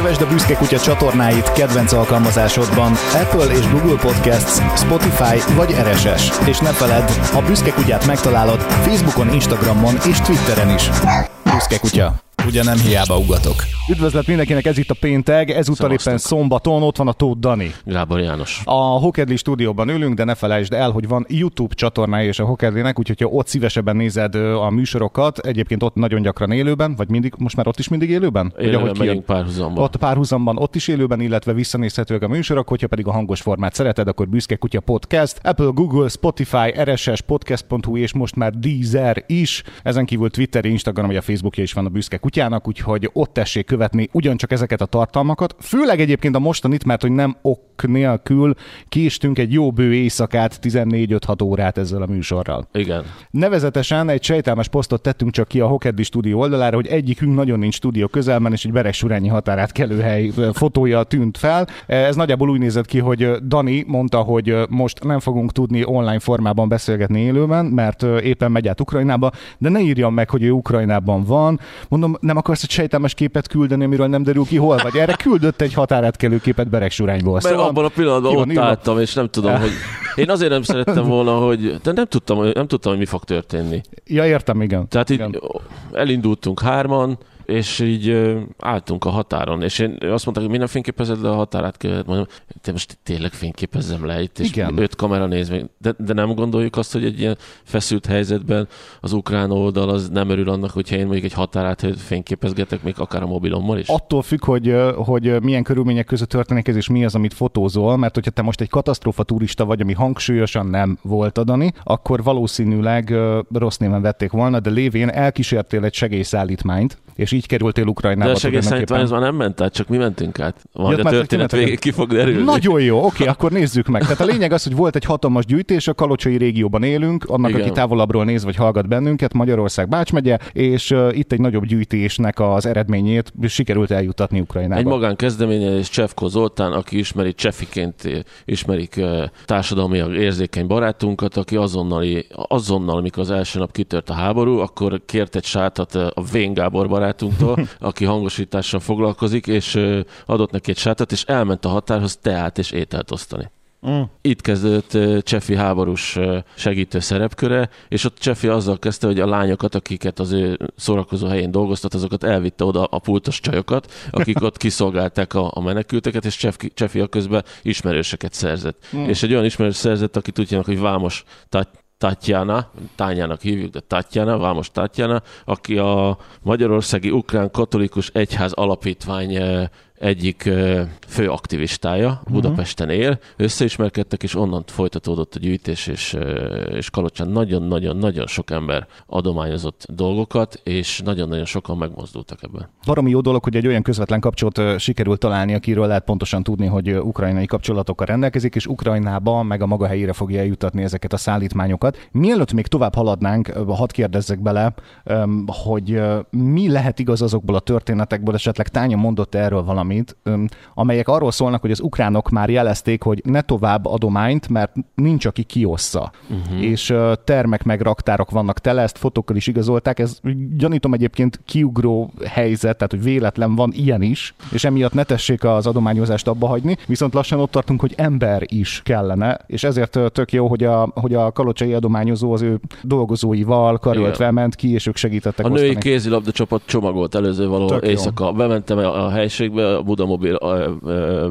Kövesd a Büszke Kutya csatornáit kedvenc alkalmazásodban Apple és Google Podcasts, Spotify vagy RSS. És ne feledd, a Büszke Kutyát megtalálod Facebookon, Instagramon és Twitteren is. Büszke Kutya. Ugye nem hiába ugatok. Üdvözlet mindenkinek, ez itt a péntek, ezúttal éppen szombaton, ott van a Tóth Dani. Gábor János. A Hokedli stúdióban ülünk, de ne felejtsd el, hogy van YouTube csatornája és a Hokedlinek, úgyhogy ha ott szívesebben nézed a műsorokat, egyébként ott nagyon gyakran élőben, vagy mindig, most már ott is mindig élőben? Élőben ahogy megyünk párhuzamban. Ott párhuzamban, ott is élőben, illetve visszanézhetők a műsorok, hogyha pedig a hangos formát szereted, akkor Büszke Kutya Podcast, Apple, Google, Spotify, RSS, Podcast.hu és most már Deezer is. Ezen kívül Twitter, Instagram vagy a Facebookja is van a Büszke Kutyának, úgyhogy ott tessék követni ugyancsak ezeket a tartalmakat. Főleg egyébként a mostanit, mert hogy nem ok nélkül késtünk egy jó bő éjszakát, 14-5-6 órát ezzel a műsorral. Igen. Nevezetesen egy sejtelmes posztot tettünk csak ki a Hokedli stúdió oldalára, hogy egyikünk nagyon nincs stúdió közelben, és egy Beres-Surányi határát kelőhely fotója tűnt fel. Ez nagyjából úgy nézett ki, hogy Dani mondta, hogy most nem fogunk tudni online formában beszélgetni élőben, mert éppen megy át Ukrajnába, de ne írjam meg, hogy ő Ukrajnában van. Mondom, nem akarsz egy sejtelmes képet küldeni, amiről nem derül ki hol vagy. Erre küldött egy határátkelő képet Beregsurányból. Mert szóval abban a pillanatban ott álltam, és nem tudom, hogy én azért nem szerettem volna, hogy de nem tudtam, nem tudtam, hogy mi fog történni. Ja, értem, igen. Tehát igen. így elindultunk hárman, és így álltunk a határon, és én azt mondták, hogy minden fényképezed le a határát, kellett mondom, te most tényleg fényképezzem le itt, és Igen. öt kamera néz meg. De, de nem gondoljuk azt, hogy egy ilyen feszült helyzetben az ukrán oldal az nem örül annak, hogyha én mondjuk egy határát fényképezgetek, még akár a mobilommal is? Attól függ, hogy, hogy milyen körülmények között történik ez, és mi az, amit fotózol, mert hogyha te most egy katasztrófa turista vagy, ami hangsúlyosan nem volt adani, akkor valószínűleg rossz néven vették volna, de lévén elkísértél egy segélyszállítmányt, és így kerültél Ukrajnába. De a segélyszállítmány az már nem ment át, csak mi mentünk át. Majd ja, a történet végig ki fog derülni. Nagyon jó, oké, akkor nézzük meg. Tehát a lényeg az, hogy volt egy hatalmas gyűjtés, a Kalocsai régióban élünk, annak, Igen. aki távolabbról néz vagy hallgat bennünket, Magyarország Bács megye, és uh, itt egy nagyobb gyűjtésnek az eredményét sikerült eljutatni Ukrajnába. Egy magán kezdeményezés Csefko Zoltán, aki ismeri Csefiként, ismerik uh, társadalmi érzékeny barátunkat, aki azonnali, azonnal, amikor az első nap kitört a háború, akkor kért egy sátat a Vén Gábor barátunktól, aki hangosítással foglalkozik, és adott neki egy sátat, és elment a határhoz teát és ételt osztani. Mm. Itt kezdődött Csefi háborús segítő szerepköre, és ott Csefi azzal kezdte, hogy a lányokat, akiket az ő szórakozó helyén dolgoztat, azokat elvitte oda a pultos csajokat, akik ott kiszolgálták a, a menekülteket, és Csefi a közben ismerőseket szerzett. Mm. És egy olyan ismerős szerzett, akit úgy hívnak, hogy Vámos Tatjana, Tányának hívjuk, de Tatjana, Vámos Tatjana, aki a Magyarországi Ukrán Katolikus Egyház Alapítvány egyik fő aktivistája, uh-huh. Budapesten él, összeismerkedtek, és onnan folytatódott a gyűjtés, és, és Kalocsán nagyon-nagyon-nagyon sok ember adományozott dolgokat, és nagyon-nagyon sokan megmozdultak ebben. Baromi jó dolog, hogy egy olyan közvetlen kapcsolat sikerült találni, akiről lehet pontosan tudni, hogy ukrajnai kapcsolatokkal rendelkezik, és Ukrajnába meg a maga helyére fogja eljutatni ezeket a szállítmányokat. Mielőtt még tovább haladnánk, hadd kérdezzek bele, hogy mi lehet igaz azokból a történetekből, esetleg Tánya mondott erről valami valamit, amelyek arról szólnak, hogy az ukránok már jelezték, hogy ne tovább adományt, mert nincs, aki kiossza. Uh-huh. És termek meg raktárok vannak tele, ezt fotókkal is igazolták. Ez gyanítom egyébként kiugró helyzet, tehát hogy véletlen van ilyen is, és emiatt ne tessék az adományozást abba hagyni. Viszont lassan ott tartunk, hogy ember is kellene, és ezért tök jó, hogy a, hogy a kalocsai adományozó az ő dolgozóival karöltve Igen. ment ki, és ők segítettek. A női kézilabda csapat csomagolt előző való éjszaka. Bementem a helységbe, a Budamobil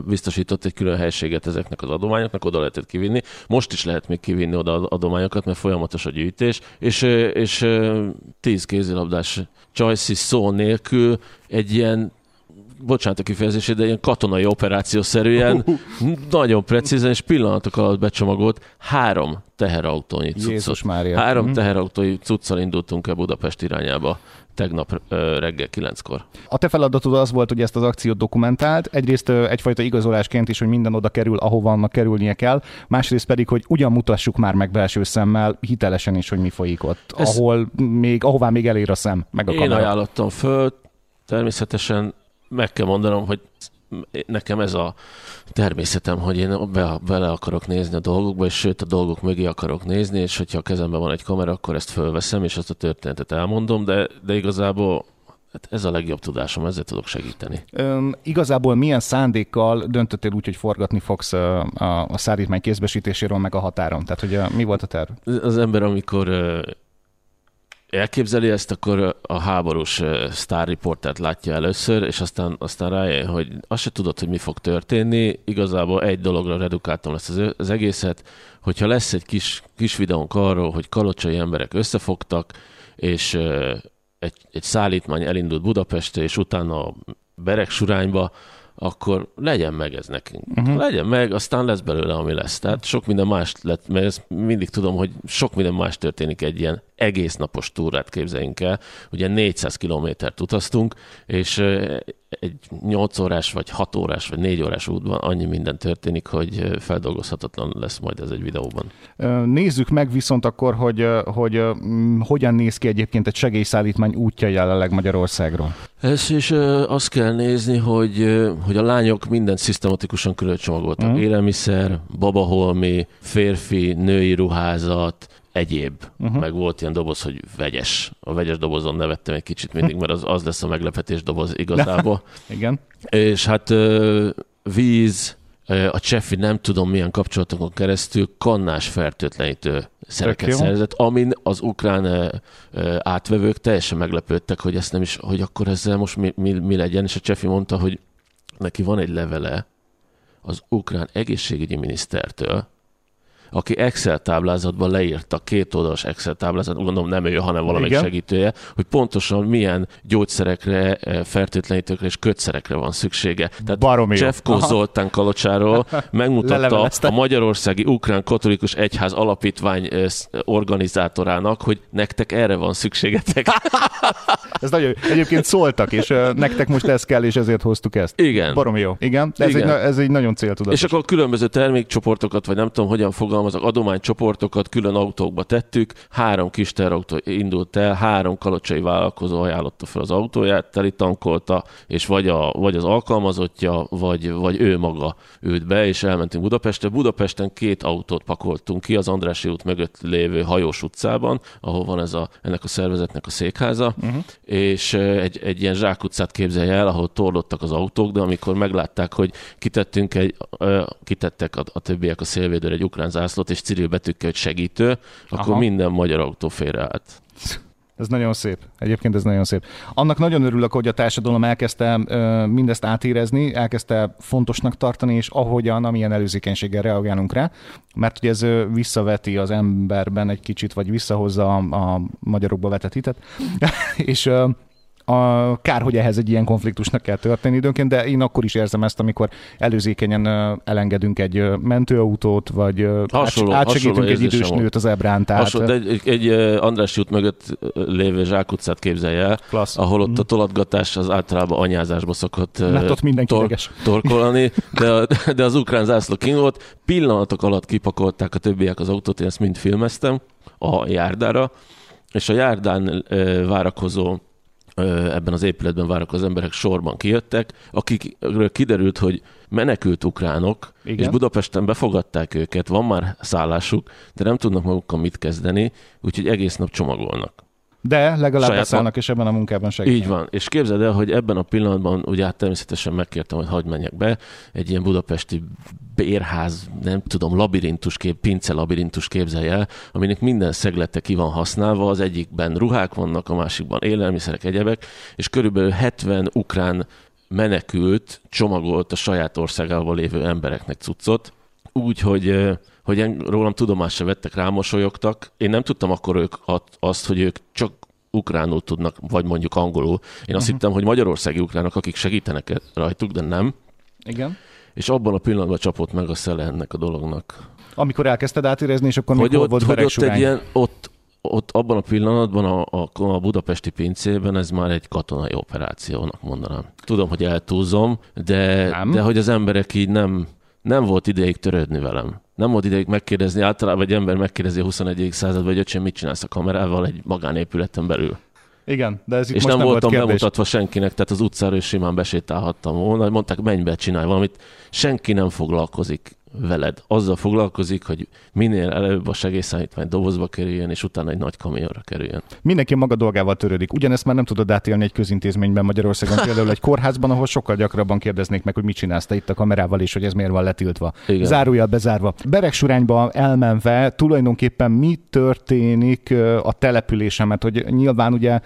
biztosított egy külön helységet ezeknek az adományoknak, oda lehetett kivinni. Most is lehet még kivinni oda adományokat, mert folyamatos a gyűjtés, és, és tíz kézilabdás Joyce szó nélkül egy ilyen bocsánat a kifejezését, de ilyen katonai operációszerűen, nagyon precízen és pillanatok alatt becsomagolt három teherautónyi cuccot. Három uh-huh. teherautói cuccal indultunk el Budapest irányába tegnap reggel kilenckor. A te feladatod az volt, hogy ezt az akciót dokumentált. Egyrészt egyfajta igazolásként is, hogy minden oda kerül, ahova annak kerülnie kell. Másrészt pedig, hogy ugyan mutassuk már meg belső szemmel, hitelesen is, hogy mi folyik ott, Ez ahol még, ahová még elér a szem, meg a Én kamera. ajánlottam föl, természetesen meg kell mondanom, hogy nekem ez a természetem, hogy én be, bele akarok nézni a dolgokba, és sőt a dolgok mögé akarok nézni, és hogyha a kezemben van egy kamera, akkor ezt fölveszem, és azt a történetet elmondom, de, de igazából Hát ez a legjobb tudásom, ezzel tudok segíteni. Üm, igazából milyen szándékkal döntöttél úgy, hogy forgatni fogsz a, a, a szállítmány kézbesítéséről, meg a határon? Tehát, hogy a, mi volt a terv? Az ember, amikor elképzeli ezt, akkor a háborús sztárriportát látja először, és aztán, aztán rájön, hogy azt se tudod, hogy mi fog történni. Igazából egy dologra redukáltam ezt az, az egészet, hogyha lesz egy kis, kis videónk arról, hogy kalocsai emberek összefogtak, és egy, egy szállítmány elindult Budapestre, és utána a Beregsurányba, akkor legyen meg ez nekünk. Uh-huh. Legyen meg, aztán lesz belőle, ami lesz. Tehát sok minden más lett, mert ezt mindig tudom, hogy sok minden más történik egy ilyen egész napos túrát képzeljünk el. Ugye 400 kilométert utaztunk, és egy 8 órás, vagy 6 órás, vagy 4 órás útban annyi minden történik, hogy feldolgozhatatlan lesz majd ez egy videóban. Nézzük meg viszont akkor, hogy, hogy hogyan néz ki egyébként egy segélyszállítmány útja jelenleg Magyarországról. Ez is azt kell nézni, hogy, hogy a lányok mindent szisztematikusan külön csomagoltak. Mm. Élelmiszer, babaholmi, férfi, női ruházat, egyéb, uh-huh. meg volt ilyen doboz, hogy vegyes. A vegyes dobozon nevettem egy kicsit mindig, mert az, az lesz a meglepetés doboz igazából. Igen. És hát víz, a Csefi nem tudom milyen kapcsolatokon keresztül kannás fertőtlenítő szereket szerzett, amin az ukrán átvevők teljesen meglepődtek, hogy ezt nem is, hogy akkor ezzel most mi, mi, mi legyen, és a Csefi mondta, hogy neki van egy levele az ukrán egészségügyi minisztertől, aki Excel táblázatban leírta, két oldalas Excel táblázat, gondolom nem ő, hanem valamelyik Igen. segítője, hogy pontosan milyen gyógyszerekre, eh, fertőtlenítőkre és kötszerekre van szüksége. Tehát Baromi Csefko Zoltán Kalocsáról megmutatta a Magyarországi Ukrán Katolikus Egyház Alapítvány eh, organizátorának, hogy nektek erre van szükségetek. ez nagyon, egyébként szóltak, és uh, nektek most ez kell, és ezért hoztuk ezt. Igen. Baromi jó. Igen, ez, Igen. Egy, ez egy nagyon céltudatos. És akkor különböző termékcsoportokat, vagy nem tudom, hogyan fogal fogalmazok, adománycsoportokat külön autókba tettük, három kis terautó indult el, három kalocsai vállalkozó ajánlotta fel az autóját, teli tankolta, és vagy, a, vagy az alkalmazottja, vagy, vagy ő maga ült be, és elmentünk Budapestre. Budapesten két autót pakoltunk ki az Andrási út mögött lévő hajós utcában, ahol van ez a, ennek a szervezetnek a székháza, uh-huh. és egy, egy ilyen zsákutcát képzelje el, ahol torlottak az autók, de amikor meglátták, hogy kitettünk egy, kitettek a, a többiek a szélvédőre egy ukrán zászlót, és Cyril betűkkel, hogy segítő, akkor Aha. minden magyar autó félreállt. Ez nagyon szép. Egyébként ez nagyon szép. Annak nagyon örülök, hogy a társadalom elkezdte ö, mindezt átérezni, elkezdte fontosnak tartani, és ahogyan, amilyen előzékenységgel reagálunk rá, mert ugye ez ö, visszaveti az emberben egy kicsit, vagy visszahozza a, a magyarokba vetett hitet, és ö, a, kár, hogy ehhez egy ilyen konfliktusnak kell történni időnként, de én akkor is érzem ezt, amikor előzékenyen elengedünk egy mentőautót, vagy hasonló, átsegítünk hasonló egy idős nőt az ebrán. Tehát... Hasonló, de egy, egy András út mögött lévő zsákutcát képzelje el, Klassz. ahol ott a mhm. tolatgatás az általában anyázásba szokott ott tor- torkolani, de, de az ukrán zászló king volt, pillanatok alatt kipakolták a többiek az autót, én ezt mind filmeztem a járdára, és a járdán várakozó ebben az épületben várok az emberek sorban kijöttek, akikről kiderült, hogy menekült ukránok, Igen. és Budapesten befogadták őket, van már szállásuk, de nem tudnak magukkal mit kezdeni, úgyhogy egész nap csomagolnak. De legalább beszállnak, és ebben a munkában segítenek. Így van. És képzeld el, hogy ebben a pillanatban, ugye hát természetesen megkértem, hogy hagyd menjek be, egy ilyen budapesti bérház, nem tudom, labirintus kép, pince labirintus képzelje el, aminek minden szeglete ki van használva, az egyikben ruhák vannak, a másikban élelmiszerek, egyebek, és körülbelül 70 ukrán menekült csomagolt a saját országával lévő embereknek cuccot, úgy, hogy hogy rólam tudomást se vettek, rámosolyogtak. Én nem tudtam akkor ők azt, hogy ők csak ukránul tudnak, vagy mondjuk angolul. Én azt uh-huh. hittem, hogy magyarországi ukránok, akik segítenek rajtuk, de nem. Igen. És abban a pillanatban csapott meg a szele ennek a dolognak. Amikor elkezdted átérezni, és akkor hogy mikor ott, volt hogy ott egy ilyen, ott, ott abban a pillanatban a, a, a budapesti pincében ez már egy katonai operációnak mondanám. Tudom, hogy eltúzom, de, de hogy az emberek így nem, nem volt ideig törődni velem nem volt ideig megkérdezni, általában egy ember megkérdezi a 21. században, hogy öcsém, mit csinálsz a kamerával egy magánépületen belül. Igen, de ez itt És most nem, nem voltam volt bemutatva senkinek, tehát az utcára is simán besétálhattam volna, mondták, menj be, csinálj valamit. Senki nem foglalkozik veled. Azzal foglalkozik, hogy minél előbb a segélyszállítmány dobozba kerüljön, és utána egy nagy kamionra kerüljön. Mindenki maga dolgával törődik. Ugyanezt már nem tudod átélni egy közintézményben Magyarországon, például egy kórházban, ahol sokkal gyakrabban kérdeznék meg, hogy mit csinálsz te itt a kamerával, és hogy ez miért van letiltva. Igen. Zárójel bezárva. Beregsurányba elmenve tulajdonképpen mi történik a településen, mert hogy nyilván ugye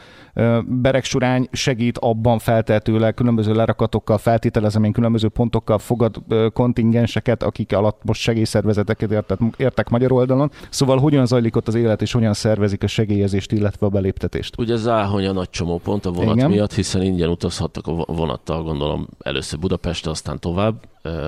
Beregsurány segít abban feltehetőleg különböző lerakatokkal, feltételezem én különböző pontokkal fogad kontingenseket, akik alatt most segélyszervezeteket értek, értek magyar oldalon. Szóval hogyan zajlik ott az élet, és hogyan szervezik a segélyezést, illetve a beléptetést? Ugye Záhonya nagy csomópont a vonat Igen. miatt, hiszen ingyen utazhattak a vonattal, gondolom először Budapestre, aztán tovább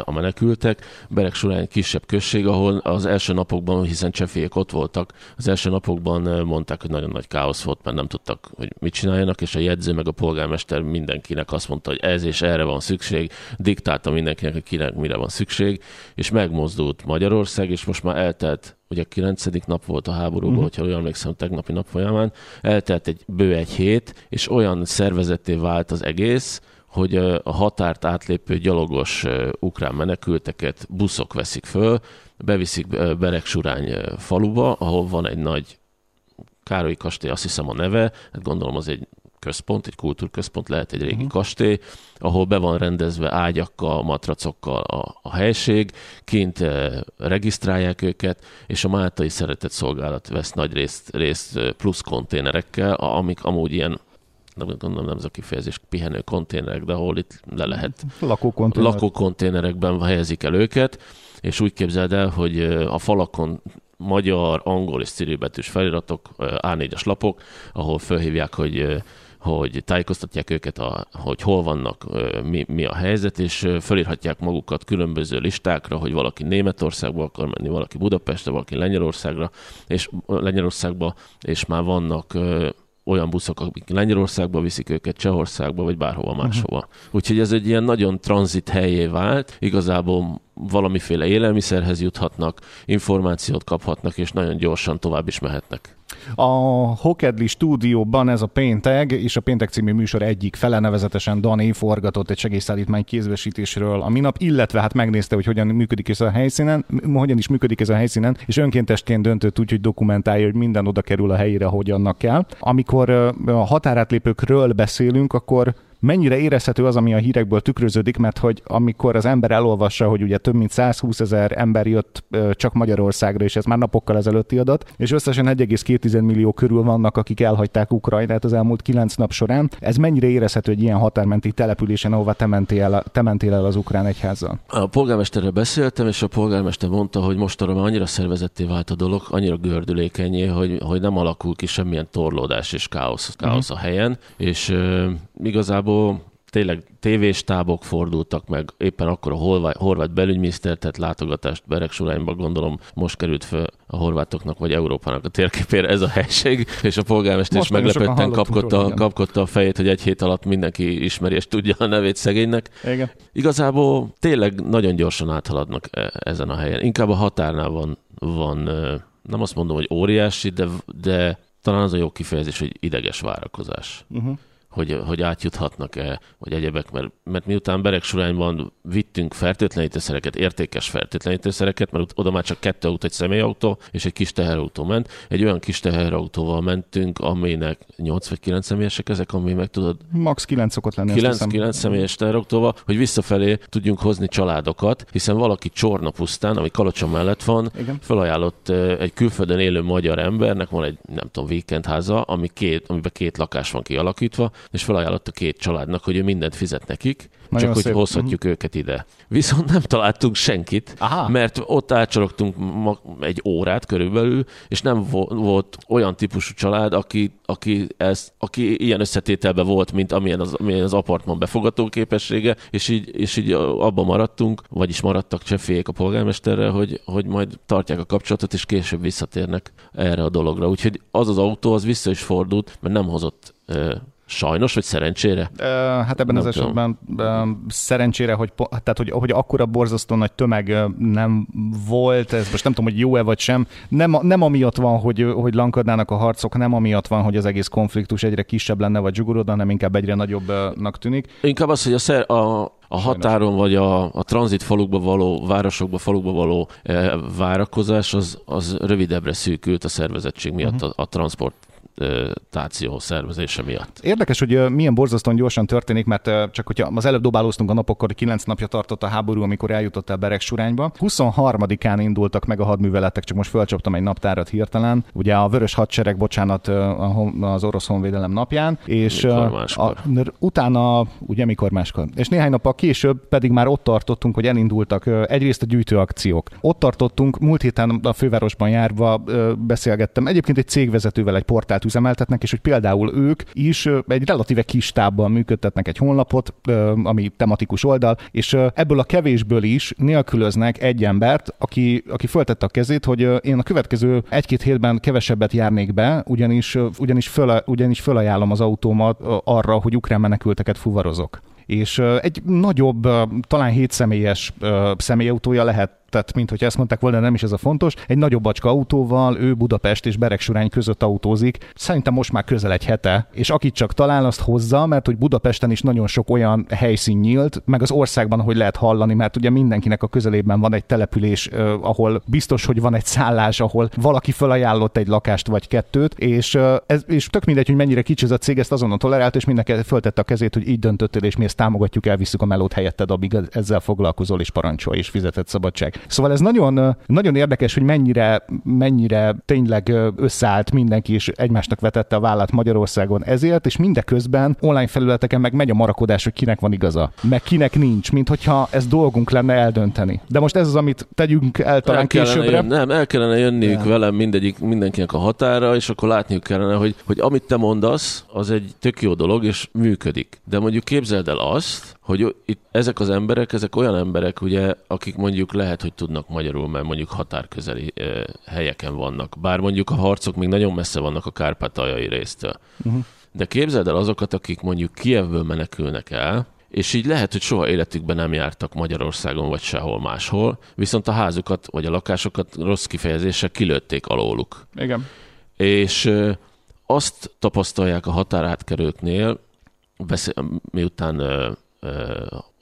a menekültek. Bereg során egy kisebb község, ahol az első napokban, hiszen csefélyek ott voltak, az első napokban mondták, hogy nagyon nagy káosz volt, mert nem tudtak, hogy mit csináljanak, és a jegyző meg a polgármester mindenkinek azt mondta, hogy ez és erre van szükség, diktálta mindenkinek, hogy kinek mire van szükség, és megmozdult Magyarország, és most már eltelt ugye a kilencedik nap volt a háborúban, uh-huh. hogyha jól emlékszem, tegnapi nap folyamán, eltelt egy bő egy hét, és olyan szervezetté vált az egész, hogy a határt átlépő gyalogos ukrán menekülteket buszok veszik föl, beviszik Beregsurány faluba, ahol van egy nagy Károlyi kastély, azt hiszem a neve, hát gondolom az egy központ, egy kultúrközpont, lehet egy régi uh-huh. kastély, ahol be van rendezve ágyakkal, matracokkal a, a helység, kint e, regisztrálják őket, és a Máltai Szeretett Szolgálat vesz nagy részt, részt plusz konténerekkel, amik amúgy ilyen nem gondolom nem ez a kifejezés, pihenő konténerek, de ahol itt le lehet lakókonténer. lakókonténerekben helyezik el őket, és úgy képzeld el, hogy a falakon magyar, angol és cirilbetűs feliratok, A4-es lapok, ahol felhívják, hogy hogy tájékoztatják őket, a, hogy hol vannak, mi, mi a helyzet, és felírhatják magukat különböző listákra, hogy valaki Németországba akar menni, valaki Budapestre, valaki Lengyelországra, és Lengyelországba, és már vannak olyan buszok, akik Lengyelországba viszik őket, Csehországba, vagy bárhova mhm. máshova. Uh-huh. Úgyhogy ez egy ilyen nagyon tranzit helyé vált. Igazából valamiféle élelmiszerhez juthatnak, információt kaphatnak, és nagyon gyorsan tovább is mehetnek. A Hokedli stúdióban ez a péntek, és a péntek című műsor egyik fele nevezetesen Dani forgatott egy segélyszállítmány kézbesítésről a minap, illetve hát megnézte, hogy hogyan működik ez a helyszínen, hogyan is működik ez a helyszínen, és önkéntesként döntött úgy, hogy dokumentálja, hogy minden oda kerül a helyére, hogy annak kell. Amikor a határátlépőkről beszélünk, akkor mennyire érezhető az, ami a hírekből tükröződik, mert hogy amikor az ember elolvassa, hogy ugye több mint 120 ezer ember jött csak Magyarországra, és ez már napokkal ezelőtti adat, és összesen 1,2 millió körül vannak, akik elhagyták Ukrajnát az elmúlt 9 nap során. Ez mennyire érezhető egy ilyen határmenti településen, ahova te mentél el, te mentél el az ukrán egyházzal? A polgármesterrel beszéltem, és a polgármester mondta, hogy mostanra már annyira szervezetté vált a dolog, annyira gördülékenyé, hogy, hogy nem alakul ki semmilyen torlódás és káosz, káosz uh-huh. a helyen, és igazából tényleg tévéstábok fordultak meg, éppen akkor a horvát, horvát belügyminiszter tett látogatást Beregsurányba, gondolom most került fel a horvátoknak vagy Európának a térképére ez a helység, és a polgármester is meglepetten kapkodta, kapkodta a fejét, hogy egy hét alatt mindenki ismeri és tudja a nevét szegénynek. Igen. Igazából tényleg nagyon gyorsan áthaladnak e, ezen a helyen. Inkább a határnál van, van nem azt mondom, hogy óriási, de, de talán az a jó kifejezés, hogy ideges várakozás. Uh-huh hogy, hogy átjuthatnak-e, vagy egyebek, mert, mert miután Beregsurányban vittünk fertőtlenítőszereket, értékes fertőtlenítőszereket, mert oda már csak kettő autó, egy személyautó és egy kis teherautó ment. Egy olyan kis teherautóval mentünk, aminek 8 vagy 9 személyesek ezek, ami meg tudod... Max 9 szokott lenni. 9, 9 személyes teherautóval, hogy visszafelé tudjunk hozni családokat, hiszen valaki Csorna pusztán, ami Kalocsa mellett van, Igen. felajánlott egy külföldön élő magyar embernek, van egy, nem tudom, víkendháza, ami két, amiben két lakás van kialakítva, és felajánlott a két családnak, hogy ő mindent fizet nekik, nagyon csak szép. hogy hozhatjuk uh-huh. őket ide. Viszont nem találtunk senkit, Aha. mert ott átcsorogtunk egy órát körülbelül, és nem volt olyan típusú család, aki, aki, ez, aki ilyen összetételben volt, mint amilyen az, amilyen az apartman befogató képessége, és így, és így abban maradtunk, vagyis maradtak csefélyek a polgármesterrel, hogy, hogy majd tartják a kapcsolatot, és később visszatérnek erre a dologra. Úgyhogy az az autó az vissza is fordult, mert nem hozott Sajnos, vagy szerencsére? Hát ebben nem az tudom. esetben uh, szerencsére, hogy, tehát, hogy, hogy akkora borzasztó nagy tömeg nem volt, ez most nem tudom, hogy jó-e vagy sem, nem, nem amiatt van, hogy, hogy lankadnának a harcok, nem amiatt van, hogy az egész konfliktus egyre kisebb lenne, vagy zsugorodna, hanem inkább egyre nagyobbnak tűnik. Inkább az, hogy a, szer, a a határon vagy a, a tranzit falukba való, városokba, falukba való e, várakozás az, az rövidebbre szűkült a szervezettség miatt, uh-huh. a, a transport táció szervezése miatt. Érdekes, hogy milyen borzasztóan gyorsan történik, mert csak hogyha az előbb dobálóztunk a napokkor, 9 napja tartott a háború, amikor eljutott el Beregsurányba. 23-án indultak meg a hadműveletek, csak most fölcsaptam egy naptárat hirtelen. Ugye a Vörös Hadsereg, bocsánat, az orosz honvédelem napján, és a, utána, ugye mikor máskor, és néhány nappal később pedig már ott tartottunk, hogy elindultak egyrészt a gyűjtőakciók. Ott tartottunk, múlt héten a fővárosban járva beszélgettem, egyébként egy cégvezetővel, egy portált üzemeltetnek, és hogy például ők is egy relatíve kis tábban működtetnek egy honlapot, ami tematikus oldal, és ebből a kevésből is nélkülöznek egy embert, aki, aki föltette a kezét, hogy én a következő egy-két hétben kevesebbet járnék be, ugyanis, ugyanis, föl, ugyanis fölajánlom az autómat arra, hogy ukrán menekülteket fuvarozok. És egy nagyobb, talán hétszemélyes személyautója lehet tehát mint hogy ezt mondták volna, nem is ez a fontos. Egy nagyobb bacska autóval, ő Budapest és Beregsurány között autózik. Szerintem most már közel egy hete, és akit csak talál, azt hozza, mert hogy Budapesten is nagyon sok olyan helyszín nyílt, meg az országban, hogy lehet hallani, mert ugye mindenkinek a közelében van egy település, eh, ahol biztos, hogy van egy szállás, ahol valaki felajánlott egy lakást vagy kettőt, és, eh, ez, és tök mindegy, hogy mennyire kicsi ez a cég, ezt azonnal tolerált, és mindenki föltette a kezét, hogy így döntöttél, és mi ezt támogatjuk, elviszük a melót helyetted, amíg ezzel foglalkozol, és parancsol, és fizetett szabadság. Szóval ez nagyon, nagyon érdekes, hogy mennyire, mennyire tényleg összeállt mindenki, és egymásnak vetette a vállát Magyarországon ezért, és mindeközben online felületeken meg megy a marakodás, hogy kinek van igaza, meg kinek nincs, mint hogyha ez dolgunk lenne eldönteni. De most ez az, amit tegyünk el talán el későbbre. Jön, nem, el kellene jönniük nem. velem mindegyik, mindenkinek a határa, és akkor látniuk kellene, hogy, hogy amit te mondasz, az egy tök jó dolog, és működik. De mondjuk képzeld el azt, hogy itt ezek az emberek, ezek olyan emberek, ugye, akik mondjuk lehet, hogy tudnak magyarul, mert mondjuk határközeli eh, helyeken vannak. Bár mondjuk a harcok még nagyon messze vannak a kárpátaljai résztől. Uh-huh. De képzeld el azokat, akik mondjuk Kievből menekülnek el, és így lehet, hogy soha életükben nem jártak Magyarországon vagy sehol máshol, viszont a házukat vagy a lakásokat rossz kifejezéssel kilőtték alóluk. Igen. És eh, azt tapasztalják a határátkerőknél, beszél, miután eh,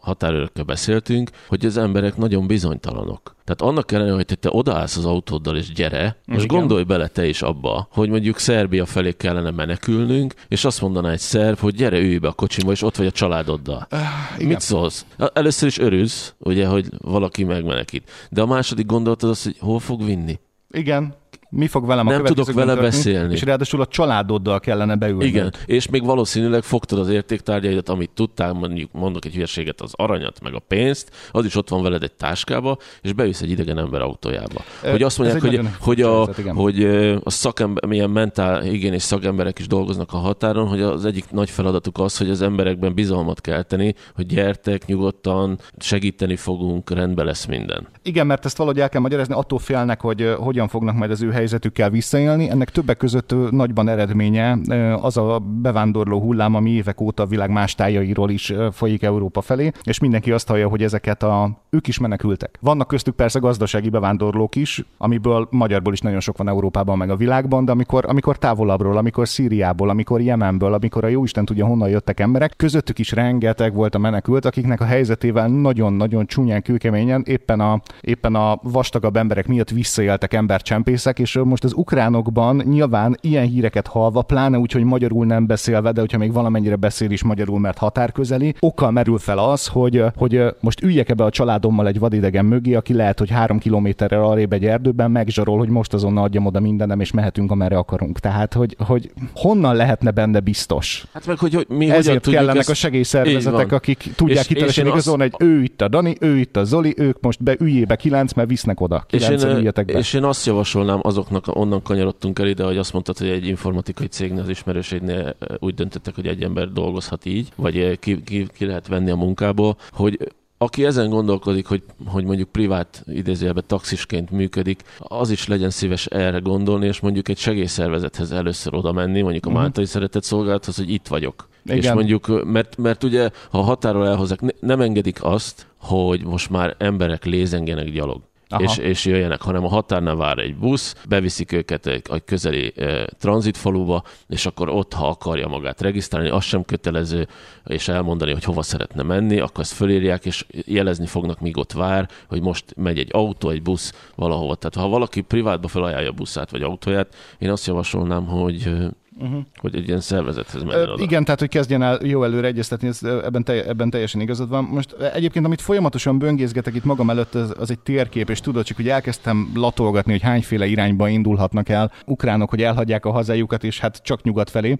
határőrökkel beszéltünk, hogy az emberek nagyon bizonytalanok. Tehát annak ellenére, hogy te odaállsz az autóddal és gyere, most Igen. gondolj bele te is abba, hogy mondjuk Szerbia felé kellene menekülnünk, és azt mondaná egy szerb, hogy gyere, ülj be a kocsimba, és ott vagy a családoddal. Igen. Mit szólsz? Először is örülsz, ugye, hogy valaki megmenekít. De a második gondolat az az, hogy hol fog vinni. Igen, mi fog velem a Nem tudok vele beszélni. És ráadásul a családoddal kellene beülni. Igen, és még valószínűleg fogtad az értéktárgyaidat, amit tudtál, mondjuk mondok egy hülyeséget, az aranyat, meg a pénzt, az is ott van veled egy táskába, és beülsz egy idegen ember autójába. Hogy azt mondják, hogy, hogy, a, hogy a szakember, milyen mentál higiénés szakemberek is dolgoznak a határon, hogy az egyik nagy feladatuk az, hogy az emberekben bizalmat kelteni, hogy gyertek nyugodtan, segíteni fogunk, rendben lesz minden. Igen, mert ezt valahogy el kell magyarázni, attól félnek, hogy hogyan fognak majd az ő helyzetükkel visszaélni. Ennek többek között nagyban eredménye az a bevándorló hullám, ami évek óta a világ más tájairól is folyik Európa felé, és mindenki azt hallja, hogy ezeket a ők is menekültek. Vannak köztük persze gazdasági bevándorlók is, amiből magyarból is nagyon sok van Európában, meg a világban, de amikor, amikor távolabbról, amikor Szíriából, amikor Jemenből, amikor a jóisten tudja honnan jöttek emberek, közöttük is rengeteg volt a menekült, akiknek a helyzetével nagyon-nagyon csúnyán, kőkeményen éppen a, éppen a vastagabb emberek miatt visszaéltek embercsempészek, és most az ukránokban nyilván ilyen híreket halva, pláne úgy, hogy magyarul nem beszélve, de hogyha még valamennyire beszél is magyarul, mert határközeli, okkal merül fel az, hogy, hogy most üljek ebbe a családommal egy vadidegen mögé, aki lehet, hogy három kilométerre arrébb egy erdőben megzsarol, hogy most azonnal adjam oda mindenem, és mehetünk, amerre akarunk. Tehát, hogy, hogy honnan lehetne benne biztos? Hát meg, hogy, hogy mi Ezért kellenek ezt... a segélyszervezetek, akik tudják hitelesen igazolni, hogy ő itt a Dani, ő itt a Zoli, ők most be üljébe kilenc, mert visznek oda. És én, és én azt javasolnám azoknak, onnan kanyarodtunk el ide, hogy azt mondtad, hogy egy informatikai cégnél, az ismerőségnél úgy döntöttek, hogy egy ember dolgozhat így, vagy ki, ki, ki lehet venni a munkából, hogy aki ezen gondolkodik, hogy, hogy mondjuk privát idézőjelben taxisként működik, az is legyen szíves erre gondolni, és mondjuk egy segélyszervezethez először oda menni, mondjuk a uh-huh. Máltai Szeretett Szolgálathoz, hogy itt vagyok. Igen. És mondjuk, mert, mert ugye, ha határól elhozzák, ne, nem engedik azt, hogy most már emberek lézengenek gyalog. És, és jöjjenek, hanem a határnál vár egy busz, beviszik őket egy, egy közeli e, tranzitfaluba, és akkor ott, ha akarja magát regisztrálni, az sem kötelező, és elmondani, hogy hova szeretne menni, akkor ezt fölírják, és jelezni fognak, míg ott vár, hogy most megy egy autó, egy busz valahova. Tehát ha valaki privátba felajánlja a buszát vagy autóját, én azt javasolnám, hogy uh-huh. hogy egy ilyen szervezethez menjen oda. Igen, tehát hogy kezdjen el jó előre egyeztetni, ez, ebben, te, ebben teljesen igazad van. Most egyébként, amit folyamatosan böngészgetek itt magam előtt, az, az egy térkép, és tudod, csak hogy elkezdtem latolgatni, hogy hányféle irányba indulhatnak el ukránok, hogy elhagyják a hazájukat, és hát csak nyugat felé.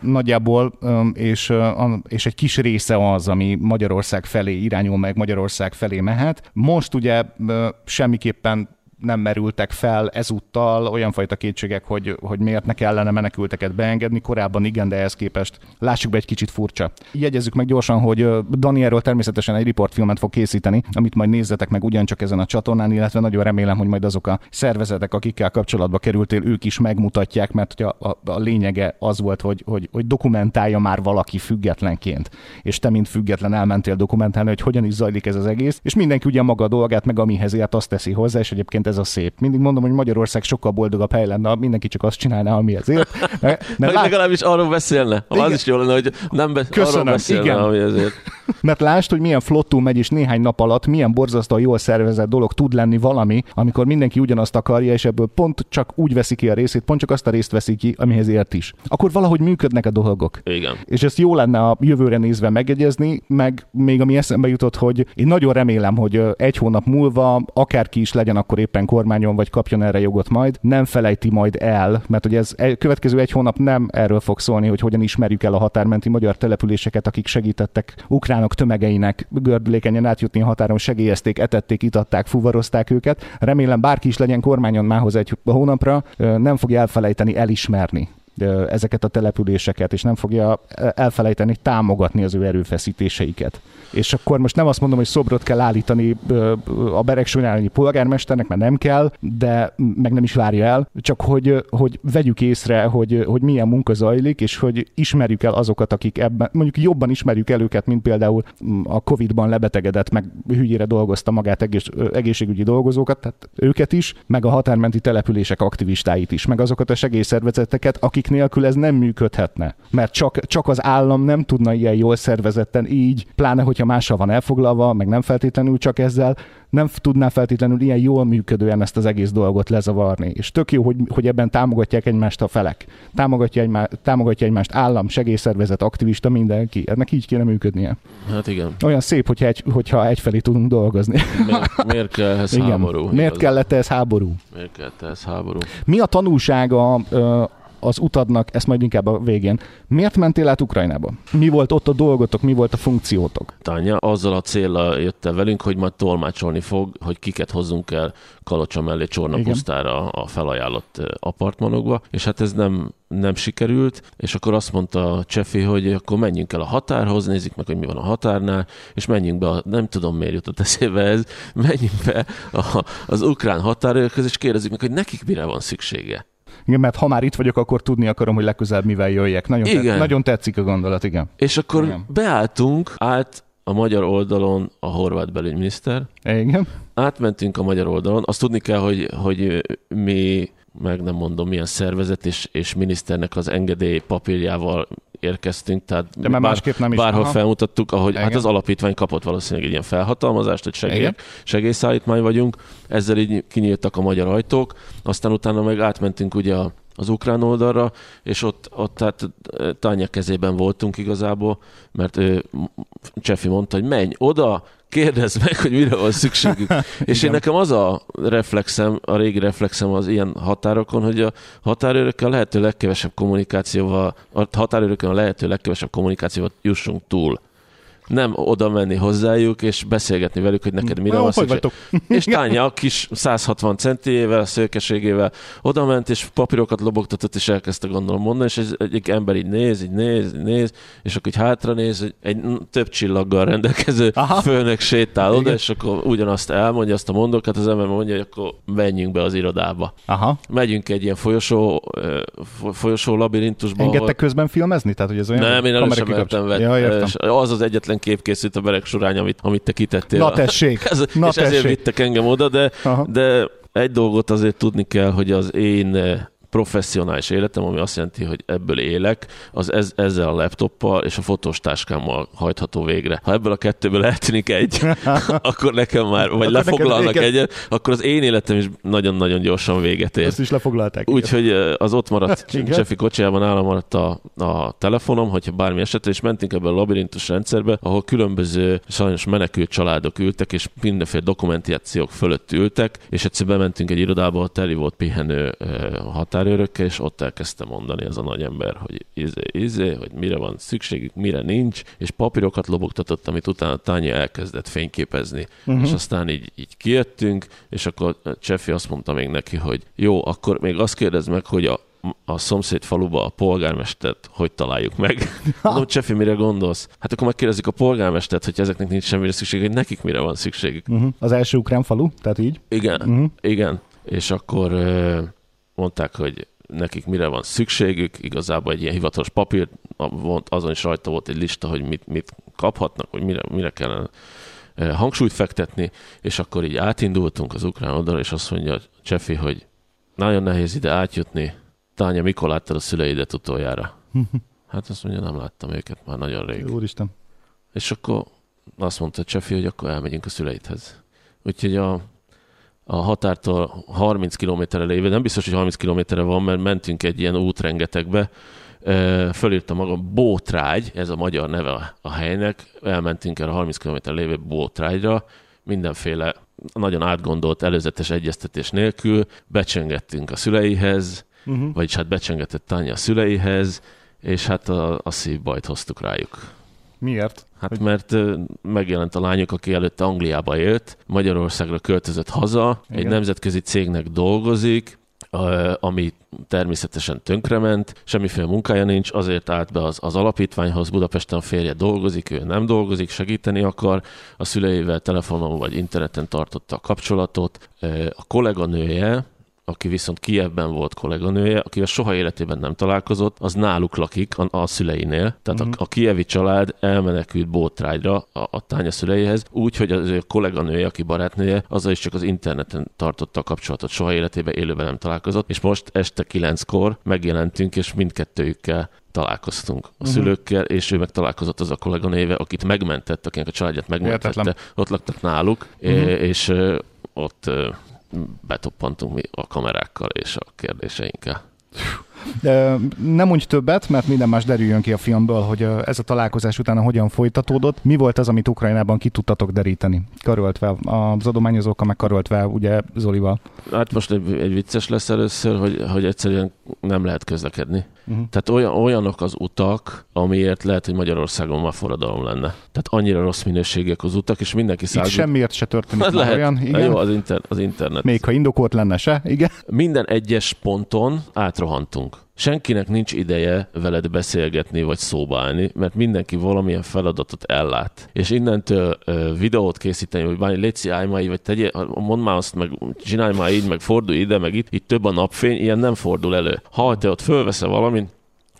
Nagyjából, és, és egy kis része az, ami Magyarország felé irányul meg, Magyarország felé mehet. Most ugye semmiképpen nem merültek fel ezúttal olyan fajta kétségek, hogy, hogy miért ne kellene menekülteket beengedni. Korábban igen, de ehhez képest lássuk be egy kicsit furcsa. Jegyezzük meg gyorsan, hogy Dani természetesen egy riportfilmet fog készíteni, amit majd nézzetek meg ugyancsak ezen a csatornán, illetve nagyon remélem, hogy majd azok a szervezetek, akikkel kapcsolatba kerültél, ők is megmutatják, mert a, a, a lényege az volt, hogy, hogy, hogy dokumentálja már valaki függetlenként. És te, mint független elmentél dokumentálni, hogy hogyan is zajlik ez az egész, és mindenki ugye maga a dolgát, meg amihez ért azt teszi hozzá, és egyébként ez a szép. Mindig mondom, hogy Magyarország sokkal boldogabb hely lenne, mindenki csak azt csinálna, ami ezért. Mert, mert lát... legalábbis arról beszélne. Igen. Az is jó lenne, hogy nem be... Köszönöm, arról beszélne, igen. ami ezért. Mert lásd, hogy milyen flottú megy, és néhány nap alatt milyen borzasztóan jól szervezett dolog tud lenni valami, amikor mindenki ugyanazt akarja, és ebből pont csak úgy veszi ki a részét, pont csak azt a részt veszi ki, amihez ért is. Akkor valahogy működnek a dolgok. Igen. És ezt jó lenne a jövőre nézve megegyezni, meg még ami eszembe jutott, hogy én nagyon remélem, hogy egy hónap múlva akárki is legyen akkor éppen kormányon, vagy kapjon erre jogot majd, nem felejti majd el, mert hogy ez e, következő egy hónap nem erről fog szólni, hogy hogyan ismerjük el a határmenti magyar településeket, akik segítettek ukránok tömegeinek gördülékenyen átjutni a határon, segélyezték, etették, itatták, fuvarozták őket. Remélem bárki is legyen kormányon mához egy hónapra, nem fogja elfelejteni elismerni ezeket a településeket, és nem fogja elfelejteni támogatni az ő erőfeszítéseiket. És akkor most nem azt mondom, hogy szobrot kell állítani a Beregsújnálnyi polgármesternek, mert nem kell, de meg nem is várja el, csak hogy, hogy vegyük észre, hogy, hogy milyen munka zajlik, és hogy ismerjük el azokat, akik ebben, mondjuk jobban ismerjük el őket, mint például a Covid-ban lebetegedett, meg hülyére dolgozta magát egész, egészségügyi dolgozókat, tehát őket is, meg a határmenti települések aktivistáit is, meg azokat a segélyszervezeteket, akik nélkül ez nem működhetne. Mert csak, csak az állam nem tudna ilyen jól szervezetten így, pláne hogyha mással van elfoglalva, meg nem feltétlenül csak ezzel, nem tudná feltétlenül ilyen jól működően ezt az egész dolgot lezavarni. És tök jó, hogy, hogy ebben támogatják egymást a felek. Támogatja, egymá, támogatja egymást állam, segélyszervezet, aktivista, mindenki. Ennek így kéne működnie. Hát igen. Olyan szép, hogyha, egy, hogyha egyfelé tudunk dolgozni. Miért, miért kell ez igen. háború? Miért kellett ez háború? Miért kellett ez háború? Mi a tanulsága az utadnak, ezt majd inkább a végén. Miért mentél át Ukrajnába? Mi volt ott a dolgotok, mi volt a funkciótok? Tanya azzal a célra jött el velünk, hogy majd tolmácsolni fog, hogy kiket hozzunk el Kalocsa mellé Csorna pusztára a felajánlott apartmanokba, és hát ez nem, nem sikerült, és akkor azt mondta Csefi, hogy akkor menjünk el a határhoz, nézzük meg, hogy mi van a határnál, és menjünk be, a, nem tudom miért jutott eszébe ez, menjünk be a, az ukrán határőrhöz, és kérdezzük meg, hogy nekik mire van szüksége. Igen, mert ha már itt vagyok, akkor tudni akarom, hogy legközelebb mivel jöjjek. Nagyon, igen. Te- nagyon tetszik a gondolat, igen. És akkor igen. beálltunk, állt a magyar oldalon a horvát belügyminiszter. Igen. Átmentünk a magyar oldalon. Azt tudni kell, hogy, hogy mi meg nem mondom milyen szervezet és, és miniszternek az engedély papírjával érkeztünk, tehát De bár, másképp nem is. bárhol Aha. felmutattuk, ahogy Igen. hát az alapítvány kapott valószínűleg egy ilyen felhatalmazást, hogy segély, segélyszállítmány vagyunk, ezzel így kinyíltak a magyar ajtók, aztán utána meg átmentünk ugye a az ukrán oldalra, és ott, ott tehát Tanya kezében voltunk igazából, mert ő, Csefi mondta, hogy menj oda, kérdezd meg, hogy mire van szükségük. és én nekem az a reflexem, a régi reflexem az ilyen határokon, hogy a határőrökkel a lehető legkevesebb kommunikációval, a határőrökön a lehető legkevesebb kommunikációval jussunk túl nem oda menni hozzájuk, és beszélgetni velük, hogy neked mire van szükség. És Tánya a kis 160 centiével, szőkeségével oda ment, és papírokat lobogtatott, és elkezdte gondolom mondani, és egy, egy ember így néz, így néz, így néz, és akkor így hátra néz, egy több csillaggal rendelkező Aha. főnök sétál oda, Igen. és akkor ugyanazt elmondja, azt a mondókat, az ember mondja, hogy akkor menjünk be az irodába. Aha. Megyünk egy ilyen folyosó, folyosó labirintusba. Engedtek ahol... közben filmezni? Tehát, hogy ez olyan nem, én el sem mertem ja, Az az egyetlen kép készült a berek sorány, amit, amit te kitettél. Na tessék, Ez, na és ezért tessék. vittek engem oda, de, Aha. de egy dolgot azért tudni kell, hogy az én eh, professzionális életem, ami azt jelenti, hogy ebből élek, az ez, ezzel a laptoppal és a fotós táskámmal hajtható végre. Ha ebből a kettőből eltűnik egy, akkor nekem már, vagy Akkor lefoglalnak egyet, akkor az én életem is nagyon-nagyon gyorsan véget ér. Ezt is lefoglalták. Úgyhogy az ott maradt. Csefi kocsijában nálam maradt a, a telefonom, hogyha bármi esetre, és mentünk ebbe a labirintus rendszerbe, ahol különböző sajnos menekült családok ültek, és mindenféle dokumentációk fölött ültek, és egyszer bementünk egy irodába, ahol teli volt pihenő ö, határőrökkel, és ott elkezdte mondani ez a nagy ember, hogy izé, izé, hogy mire van szükségük, mire nincs, és papírokat lobogtatott, amit utána Tanya elkezdett fényképezni. Uh-huh. És aztán így, így kijöttünk, és akkor Csefi azt mondta még neki, hogy jó, akkor még azt kérdezd meg, hogy a a szomszéd faluba a polgármestert hogy találjuk meg. Mondom, Csefi, mire gondolsz? Hát akkor megkérdezik a polgármestert, hogy ezeknek nincs semmire szükség, hogy nekik mire van szükségük. Uh-huh. Az első ukrán falu, tehát így. Igen, Mhm. igen. És akkor mondták, hogy nekik mire van szükségük, igazából egy ilyen hivatalos papír, azon is rajta volt egy lista, hogy mit, mit kaphatnak, hogy mire, mire kellene ö, hangsúlyt fektetni, és akkor így átindultunk az ukrán oldalra, és azt mondja Csefi, hogy nagyon nehéz ide átjutni. Tánya, mikor láttad a szüleidet utoljára? Hát azt mondja, nem láttam őket már nagyon rég. Úristen. És akkor azt mondta Csefi, hogy akkor elmegyünk a szüleidhez. Úgyhogy a, a határtól 30 kilométerre lévő, nem biztos, hogy 30 kilométerre van, mert mentünk egy ilyen útrengetegbe, Ö, fölírta maga Bótrágy, ez a magyar neve a- helynek, elmentünk erre a 30 km lévő Bótrágyra, mindenféle nagyon átgondolt előzetes egyeztetés nélkül, becsöngettünk a szüleihez, Uh-huh. vagyis hát becsengetett Tanya a szüleihez, és hát a, a szívbajt hoztuk rájuk. Miért? Hát Hogy- mert megjelent a lányuk, aki előtte Angliába élt, Magyarországra költözött haza, Igen. egy nemzetközi cégnek dolgozik, ami természetesen tönkrement, semmiféle munkája nincs, azért állt be az, az alapítványhoz, Budapesten férje dolgozik, ő nem dolgozik, segíteni akar, a szüleivel telefonon vagy interneten tartotta a kapcsolatot. A kolléganője, aki viszont Kievben volt kolléganője, akivel soha életében nem találkozott, az náluk lakik a, a szüleinél. Tehát uh-huh. a, a kievi család elmenekült Bótrágyra a, a tánya szüleihez, úgy, hogy az ő kolléganője, aki barátnője, azzal is csak az interneten tartotta a kapcsolatot, soha életében élőben nem találkozott, és most este kilenckor megjelentünk, és mindkettőjükkel találkoztunk a uh-huh. szülőkkel, és ő meg találkozott az a kolléganőjével, akit megmentett, akinek a családját megmentette. Hihetetlen. Ott laktak náluk, uh-huh. és ott betoppantunk mi a kamerákkal és a kérdéseinkkel. De nem mondj többet, mert minden más derüljön ki a filmből, hogy ez a találkozás utána hogyan folytatódott. Mi volt az, amit Ukrajnában ki tudtatok deríteni? Karöltve az adományozókkal, meg karöltve ugye Zolival. Hát most egy, egy vicces lesz először, hogy, hogy egyszerűen nem lehet közlekedni. Uh-huh. Tehát olyan, olyanok az utak, amiért lehet, hogy Magyarországon már forradalom lenne. Tehát annyira rossz minőségek az utak, és mindenki Itt száll. semmiért se történik Hát lehet. olyan. Igen. Jó, az, inter, az internet. Még ha indokolt lenne se, igen. Minden egyes ponton átrohantunk. Senkinek nincs ideje veled beszélgetni vagy szóba állni, mert mindenki valamilyen feladatot ellát. És innentől ö, videót készíteni, hogy bármi légy állj már így, vagy tegyél, mondd már azt, meg csinálj már így, meg fordulj ide, meg itt, itt több a napfény, ilyen nem fordul elő. Ha te ott fölveszel valamit,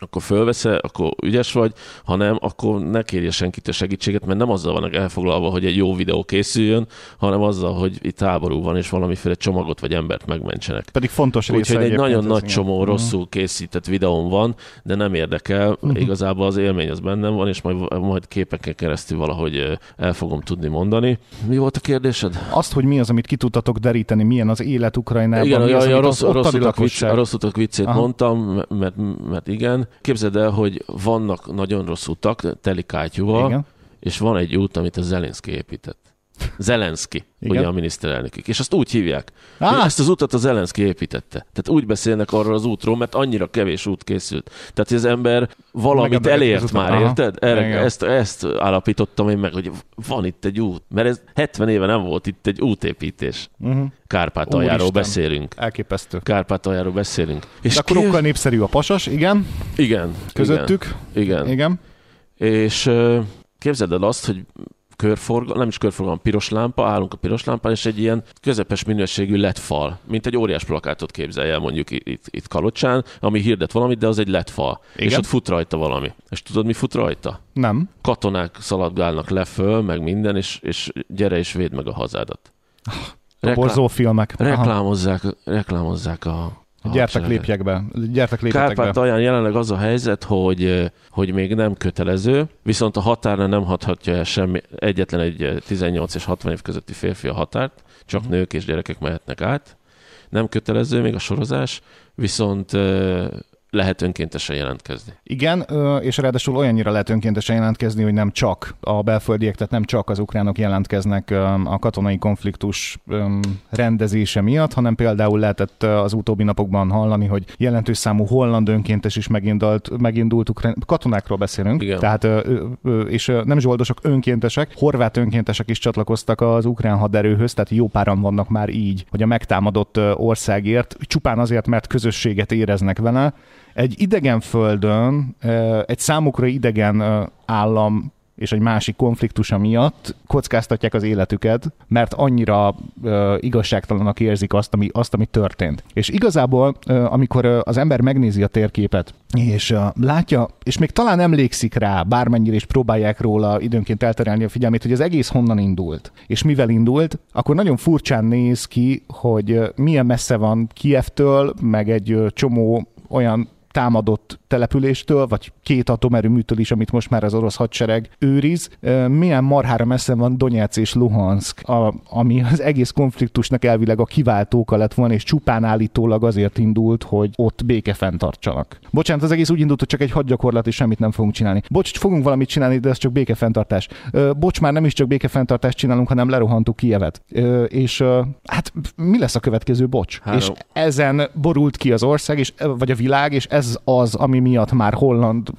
akkor fölveszel, akkor ügyes vagy, ha nem, akkor ne kérje senkitől segítséget, mert nem azzal vannak elfoglalva, hogy egy jó videó készüljön, hanem azzal, hogy itt háború van, és valamiféle csomagot vagy embert megmentsenek. Pedig fontos része Úgyhogy egy nagyon nagy igen. csomó Mhm. rosszul készített videón van, de nem érdekel. Igazából az élmény az bennem van, és majd, majd képeken keresztül valahogy el fogom tudni mondani. Mi volt a kérdésed? Azt, hogy mi az, amit ki tudtatok deríteni, milyen az élet Ukrajnában, Igen, mi az, a, a, rossz, a, rossz utak vicc, a rossz utak viccét Aha. mondtam, mert, mert igen. Képzeld el, hogy vannak nagyon rossz utak, teli kátyúval, Igen. és van egy út, amit a Zelenszky épített. Zelenszky, Igen. ugye a miniszterelnökük. És azt úgy hívják, Á! hogy ezt az utat a Zelenszky építette. Tehát úgy beszélnek arról az útról, mert annyira kevés út készült. Tehát hogy az ember valamit elért már, Aha. érted? Erre, Igen. ezt, ezt állapítottam én meg, hogy van itt egy út. Mert ez 70 éve nem volt itt egy útépítés. Uh-huh. Kárpátaljáról Úristen. beszélünk. Elképesztő. Kárpátaljáról beszélünk. És De akkor kép- okkal népszerű a pasas, igen, igen, közöttük. Igen. igen. Igen. És képzeld el azt, hogy körforgalom, nem is körforgalom, piros lámpa, állunk a piros lámpán, és egy ilyen közepes minőségű LED fal, mint egy óriás plakátot képzelje el mondjuk itt, itt Kalocsán, ami hirdet valamit, de az egy LED fal. Igen? És ott fut rajta valami. És tudod, mi fut rajta? Nem. Katonák szaladgálnak le föl, meg minden, és, és gyere és védd meg a hazádat. Reklá- filmek. Reklámozzák, reklámozzák a, Gyertek lépjek be. Gyertek Kárpát be. jelenleg az a helyzet, hogy, hogy még nem kötelező, viszont a határra nem hathatja el semmi, egyetlen egy 18 és 60 év közötti férfi a határt, csak uh-huh. nők és gyerekek mehetnek át. Nem kötelező még a sorozás, viszont lehet önkéntesen jelentkezni. Igen, és ráadásul olyannyira lehet önkéntesen jelentkezni, hogy nem csak a belföldiek, tehát nem csak az ukránok jelentkeznek a katonai konfliktus rendezése miatt, hanem például lehetett az utóbbi napokban hallani, hogy jelentős számú holland önkéntes is megindult, megindult ukrán, katonákról beszélünk, Igen. tehát és nem zsoldosok önkéntesek, horvát önkéntesek is csatlakoztak az ukrán haderőhöz, tehát jó páran vannak már így, hogy a megtámadott országért, csupán azért, mert közösséget éreznek vele, egy idegen földön, egy számukra idegen állam és egy másik konfliktusa miatt kockáztatják az életüket, mert annyira uh, igazságtalanak érzik azt ami, azt, ami történt. És igazából, uh, amikor uh, az ember megnézi a térképet, és uh, látja, és még talán emlékszik rá, bármennyire is próbálják róla időnként elterelni a figyelmét, hogy az egész honnan indult, és mivel indult, akkor nagyon furcsán néz ki, hogy uh, milyen messze van Kievtől, meg egy uh, csomó olyan támadott településtől, vagy két atomerőműtől is, amit most már az orosz hadsereg őriz. Milyen marhára messze van Donetsz és Luhansk, a, ami az egész konfliktusnak elvileg a kiváltóka lett volna, és csupán állítólag azért indult, hogy ott béke fenntartsanak. Bocsánat, az egész úgy indult, hogy csak egy hadgyakorlat, és semmit nem fogunk csinálni. Bocs, fogunk valamit csinálni, de ez csak békefenntartás. Bocs, már nem is csak békefenntartást csinálunk, hanem lerohantuk Kievet. És hát mi lesz a következő bocs? Három. És ezen borult ki az ország, és, vagy a világ, és ez az, ami miatt már holland,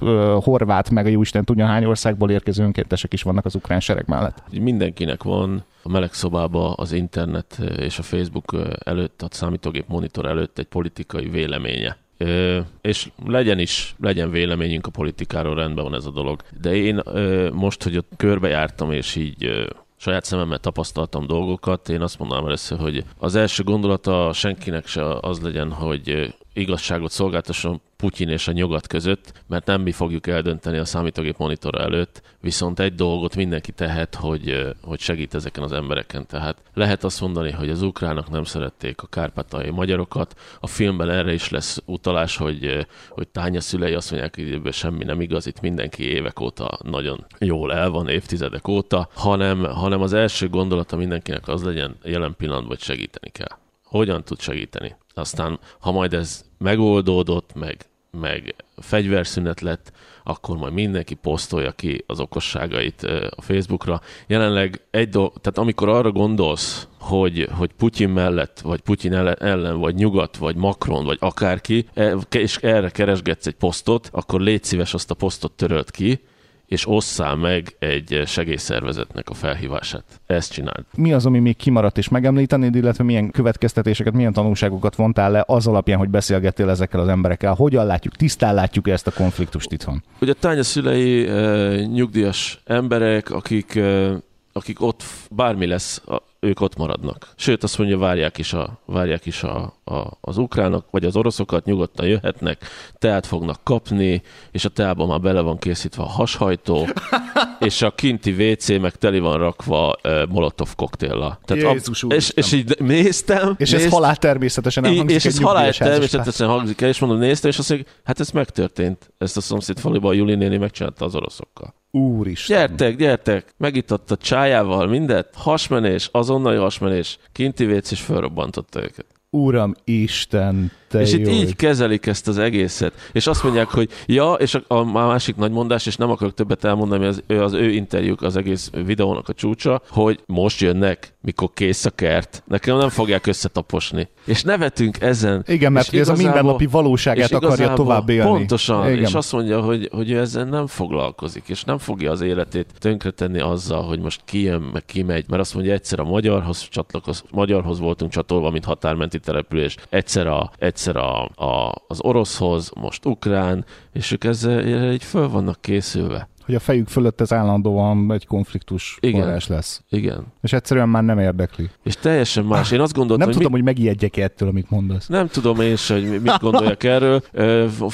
horvát, meg a jóisten tudja hány országból érkező önkéntesek is vannak az ukrán sereg mellett. Mindenkinek van a meleg szobába az internet és a Facebook előtt, a számítógép monitor előtt egy politikai véleménye. Ö, és legyen is, legyen véleményünk a politikáról, rendben van ez a dolog. De én ö, most, hogy ott körbejártam, és így ö, saját szememmel tapasztaltam dolgokat, én azt mondanám először, hogy az első gondolata senkinek se az legyen, hogy igazságot szolgáltasson Putyin és a nyugat között, mert nem mi fogjuk eldönteni a számítógép monitor előtt, viszont egy dolgot mindenki tehet, hogy, hogy segít ezeken az embereken. Tehát lehet azt mondani, hogy az ukránok nem szerették a kárpátai magyarokat. A filmben erre is lesz utalás, hogy, hogy tánya szülei azt mondják, hogy ebből semmi nem igaz, itt mindenki évek óta nagyon jól el van, évtizedek óta, hanem, hanem az első gondolata mindenkinek az legyen jelen pillanatban, hogy segíteni kell. Hogyan tud segíteni? Aztán, ha majd ez megoldódott, meg, meg fegyverszünet lett, akkor majd mindenki posztolja ki az okosságait a Facebookra. Jelenleg egy dolog, tehát amikor arra gondolsz, hogy, hogy Putyin mellett, vagy Putyin ellen, vagy nyugat, vagy Macron, vagy akárki, e, és erre keresgetsz egy posztot, akkor légy szíves azt a posztot törölt ki, és osszál meg egy segélyszervezetnek a felhívását. Ezt csináld. Mi az, ami még kimaradt és megemlítenéd, illetve milyen következtetéseket, milyen tanulságokat vontál le az alapján, hogy beszélgettél ezekkel az emberekkel? Hogyan látjuk, tisztán látjuk ezt a konfliktust itthon? Ugye tánya szülei e, nyugdíjas emberek, akik, e, akik ott bármi lesz, ők ott maradnak. Sőt, azt mondja, várják is, a, várják is a, a, az ukránok, vagy az oroszokat, nyugodtan jöhetnek, teát fognak kapni, és a teában már bele van készítve a hashajtó, és a kinti WC meg teli van rakva uh, molotov koktéllal. Tehát Jézus a, és, és így néztem. És nézd, ez halál természetesen nem hangzik És ez halál természetesen hangzik el, és mondom, néztem, és azt mondja, hát ez megtörtént. Ezt a szomszéd faluban a Juli néni megcsinálta az oroszokkal. Úristen. Gyertek, gyertek, megított a csájával mindet, hasmenés, azonnali hasmenés, kinti vécés és felrobbantotta őket. Uram Isten, te És itt így kezelik ezt az egészet. És azt mondják, hogy ja, és a, a másik nagy mondás, és nem akarok többet elmondani, az, az ő interjúk az egész videónak a csúcsa, hogy most jönnek, mikor kész a kert. Nekem nem fogják összetaposni. És nevetünk ezen. Igen, mert ez a mindennapi valóságát akarja tovább élni. Pontosan. Igen. És azt mondja, hogy, hogy ő ezzel nem foglalkozik, és nem fogja az életét tönkretenni azzal, hogy most kijön, meg kimegy, mert azt mondja, egyszer a magyarhoz csatlakoz, magyarhoz voltunk csatolva, mint határmenti település, egyszer, a, egyszer a, a, az oroszhoz, most ukrán, és ők ezzel így föl vannak készülve. Hogy a fejük fölött ez állandóan egy konfliktus Igen. forrás lesz. Igen. És egyszerűen már nem érdekli. És teljesen más. Én azt gondoltam, Nem hogy tudom, hogy megijedjek ettől, amit mondasz. Nem tudom én se, hogy mit gondoljak erről.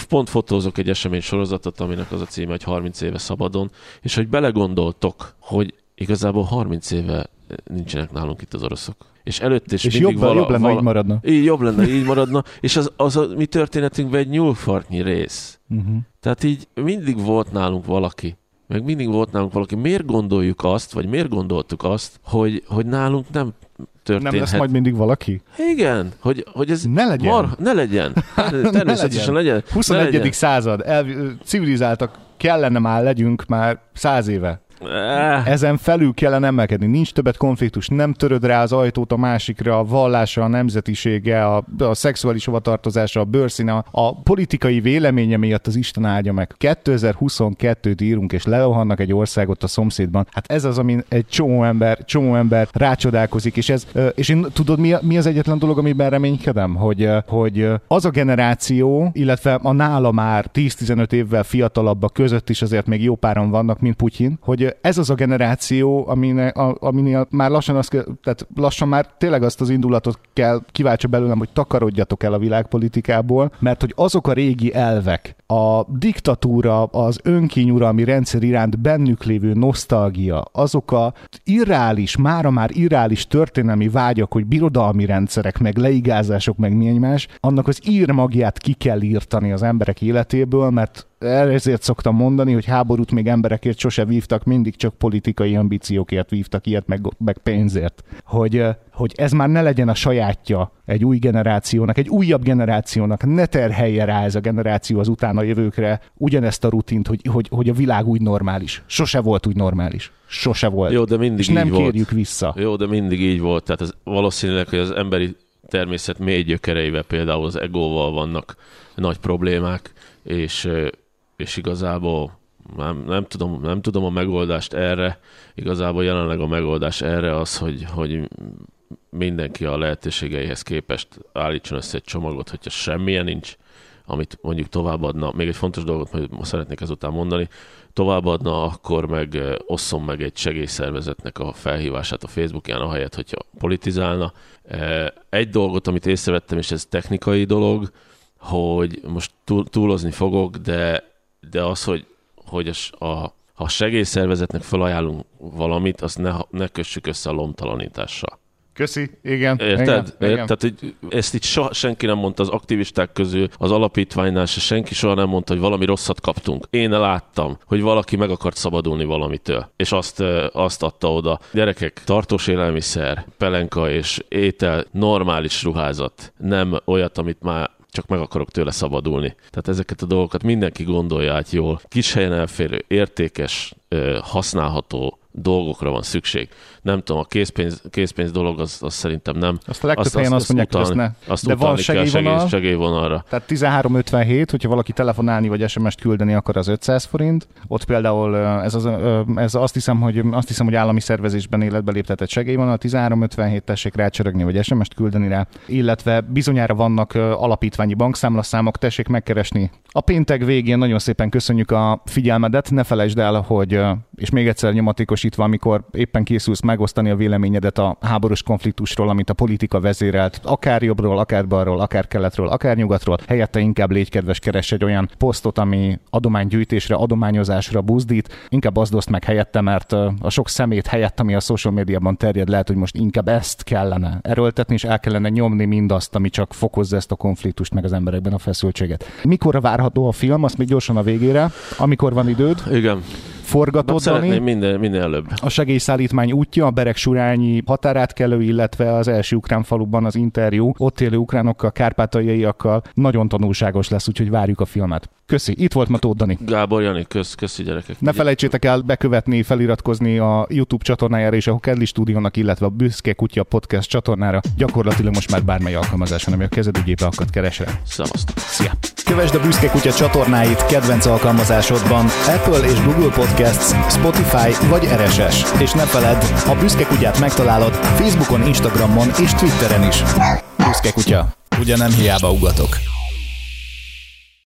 Pont fotózok egy esemény sorozatot, aminek az a címe, hogy 30 éve szabadon, és hogy belegondoltok, hogy igazából 30 éve nincsenek nálunk itt az oroszok. És előtt is És mindig jobb, vala, jobb lenne, vala, így maradna. így jobb lenne, így maradna, és az, az a mi történetünkben egy nyúlfartnyi rész. Uh-huh. Tehát így mindig volt nálunk valaki, meg mindig volt nálunk valaki. Miért gondoljuk azt, vagy miért gondoltuk azt, hogy, hogy nálunk nem történhet? Nem lesz majd mindig valaki? Igen, hogy, hogy ez Ne legyen. Mar, ne legyen. Természetesen legyen. Ne 21. legyen. század. El, civilizáltak kellene már legyünk már száz éve. Eh, Ezen felül kellene emelkedni. Nincs többet konfliktus. Nem töröd rá az ajtót a másikra, a vallása, a nemzetisége, a, a szexuális hovatartozása, a bőrszíne, a politikai véleménye miatt az Isten áldja meg. 2022-t írunk, és lerohannak egy országot a szomszédban. Hát ez az, amin egy csomó ember, csomó ember rácsodálkozik, és ez, és én tudod, mi, mi az egyetlen dolog, amiben reménykedem? Hogy, hogy az a generáció, illetve a nála már 10-15 évvel fiatalabbak között is azért még jó páran vannak, mint Putyin, hogy ez az a generáció, aminek, a, aminél már lassan, azt, tehát lassan már tényleg azt az indulatot kell kiváltsa belőlem, hogy takarodjatok el a világpolitikából, mert hogy azok a régi elvek, a diktatúra, az önkényuralmi rendszer iránt bennük lévő nosztalgia, azok a irreális, mára már irreális történelmi vágyak, hogy birodalmi rendszerek, meg leigázások, meg mi egymás, annak az írmagját ki kell írtani az emberek életéből, mert ezért szoktam mondani, hogy háborút még emberekért sose vívtak, mindig csak politikai ambíciókért vívtak ilyet, meg, meg pénzért. Hogy, hogy ez már ne legyen a sajátja egy új generációnak, egy újabb generációnak, ne terhelje rá ez a generáció az utána jövőkre ugyanezt a rutint, hogy, hogy, hogy a világ úgy normális. Sose volt úgy normális. Sose volt. Jó, de mindig És így nem volt. kérjük vissza. Jó, de mindig így volt. Tehát ez valószínűleg, hogy az emberi természet mély gyökereivel például az egóval vannak nagy problémák, és, és igazából nem, nem, tudom, nem tudom a megoldást erre. Igazából jelenleg a megoldás erre az, hogy, hogy mindenki a lehetőségeihez képest állítson össze egy csomagot, hogyha semmilyen nincs, amit mondjuk továbbadna. Még egy fontos dolgot majd szeretnék ezután mondani. Továbbadna, akkor meg ö, osszon meg egy segélyszervezetnek a felhívását a Facebookján, ahelyett, hogyha politizálna. Eh, Egy dolgot, amit észrevettem, és ez technikai dolog, hogy most túl, túlozni fogok, de, de az, hogy, hogy a, a, ha a segélyszervezetnek felajánlunk valamit, azt ne, ne kössük össze a lomtalanítással. Köszi, igen. Érted? Igen, Érted? igen. Tehát, hogy ezt itt soha senki nem mondta az aktivisták közül, az alapítványnál se senki soha nem mondta, hogy valami rosszat kaptunk. Én láttam, hogy valaki meg akart szabadulni valamitől, és azt, azt adta oda. Gyerekek, tartós élelmiszer, pelenka és étel, normális ruházat, nem olyat, amit már csak meg akarok tőle szabadulni. Tehát ezeket a dolgokat mindenki gondolja át jól. Kis helyen elférő, értékes, használható dolgokra van szükség. Nem tudom, a készpénz, készpénz dolog az, az szerintem nem. Azt a legtöbb helyen azt mondják, hogy utalni- azt ne. Azt De van segélyvonal? segély, segélyvonalra. Tehát 1357, hogyha valaki telefonálni vagy SMS-t küldeni akar, az 500 forint. Ott például ez, az, ez azt, hiszem, hogy, azt hiszem, hogy állami szervezésben életbe léptetett segélyvonal. 1357 tessék rácsörögni vagy SMS-t küldeni rá, illetve bizonyára vannak alapítványi bankszámlaszámok, tessék megkeresni. A péntek végén nagyon szépen köszönjük a figyelmedet, ne felejtsd el, hogy, és még egyszer nyomatékosítva, amikor éppen készülsz megosztani a véleményedet a háborús konfliktusról, amit a politika vezérelt, akár jobbról, akár balról, akár keletről, akár nyugatról, helyette inkább légy kedves, keres egy olyan posztot, ami adománygyűjtésre, adományozásra buzdít, inkább azt oszt meg helyette, mert a sok szemét helyett, ami a social médiában terjed, lehet, hogy most inkább ezt kellene erőltetni, és el kellene nyomni mindazt, ami csak fokozza ezt a konfliktust, meg az emberekben a feszültséget. Mikor várható a film? Azt még gyorsan a végére. Amikor van időd, Igen, forgatod, szeretném minden, minden előbb. A segélyszállítmány útja, a Beregsurányi határátkelő, illetve az első ukrán faluban az interjú, ott élő ukránokkal, kárpátaljaiakkal nagyon tanulságos lesz, úgyhogy várjuk a filmet. Köszi, itt volt ma Tóth Dani. Gábor Jani, kösz, köszi gyerekek. Ne felejtsétek el bekövetni, feliratkozni a YouTube csatornájára és a Kedli Stúdiónak, illetve a Büszke Kutya Podcast csatornára. Gyakorlatilag most már bármely alkalmazáson, ami a kezedügyébe akad keres rá. Szevasztok. Szia! Kövesd a Büszke Kutya csatornáit kedvenc alkalmazásodban Apple és Google Podcasts, Spotify vagy RSS. És ne feledd, a Büszke Kutyát megtalálod Facebookon, Instagramon és Twitteren is. Büszke Kutya. Ugye nem hiába ugatok.